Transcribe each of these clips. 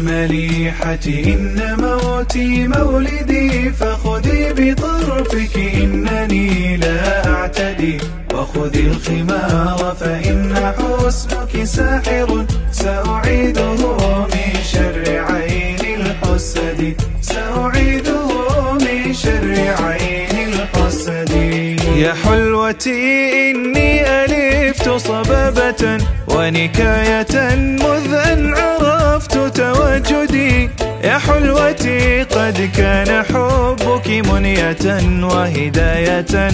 مليحتي إن موتي مولدي فخذي بطرفك إنني لا أعتدي. وخذي الخمار فإن حسنك ساحر سأعيده من شر عين الحسد. سأعيده من شر عين الحسد. يا حلوتي إني ألفت صبابة ونكاية مذ أن عرفت تواجدي يا حلوتي قد كان حبك منية وهداية.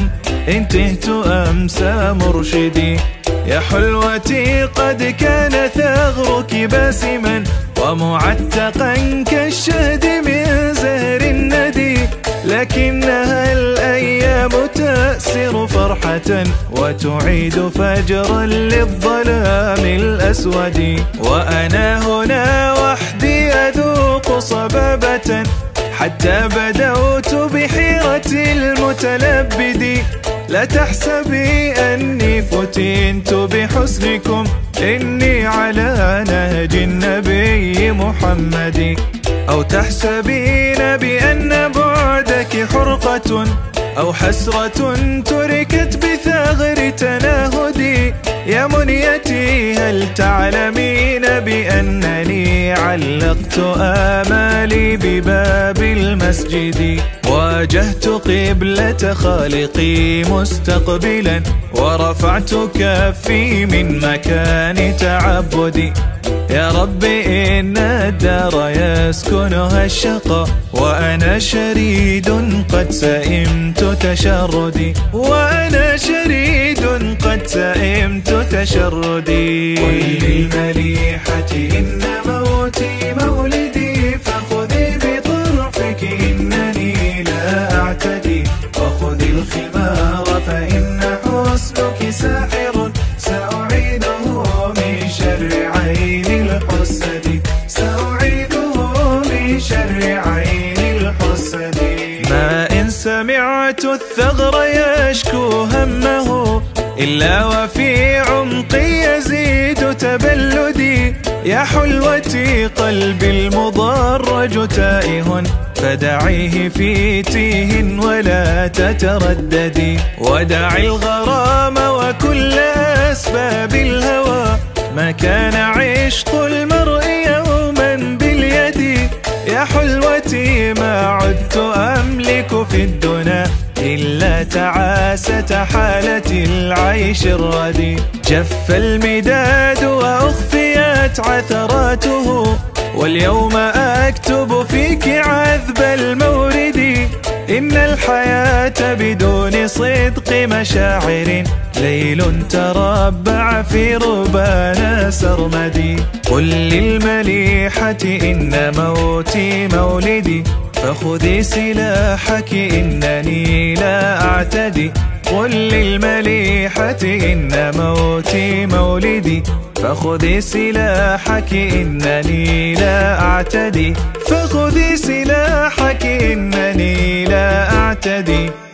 انتهت أمسى مرشدي. يا حلوتي قد كان ثغرك باسما ومعتقا كالشهد من زهر الندي. لكنها الأيام تأسر فرحة. وتعيد فجرا للظلام الأسود. وأنا هنا وحدي أذوق صبابة. حتى بدوت بحيرة المتلبد. لا تحسبي أني فتنت بحسنكم. إني على نهج النبي محمد. أو تحسبين بأن بعدك حرقة. أو حسرة تركت بثغر تناهدي. يا منيتي هل تعلمين بأنني علقت آمالي بباب المسجد؟ واجهت قبلة خالقي مستقبلا ورفعت كفي من مكان تعبدي. يا رب إن الدار يسكنها الشقاء وأنا شريد قد سئمت تشردي. وأنا شريد قد سئمت تشردي. قل للمليحة الثغر يشكو همه إلا وفي عمقي يزيد تبلدي. يا حلوتي قلبي المضرج تائه فدعيه في تيه ولا تترددي. ودعي الغرام وكل أسباب الهوى. ما كان عشق المرء يوما باليد. يا حلوتي ما عدت أملك في تعاسة حالة العيش الردي جف المداد وأخفيت عثراته واليوم أكتب فيك عذب المورد. إن الحياة بدون صدق مشاعر. ليل تربع في ربانا سرمدي قل للمليحة إن موتي مولدي. فخذي سلاحك إنني لا أعتدي. قل للمليحة إن موتي مولدي فخذي سلاحك إنني لا أعتدي فخذي سلاحك إنني لا أعتدي.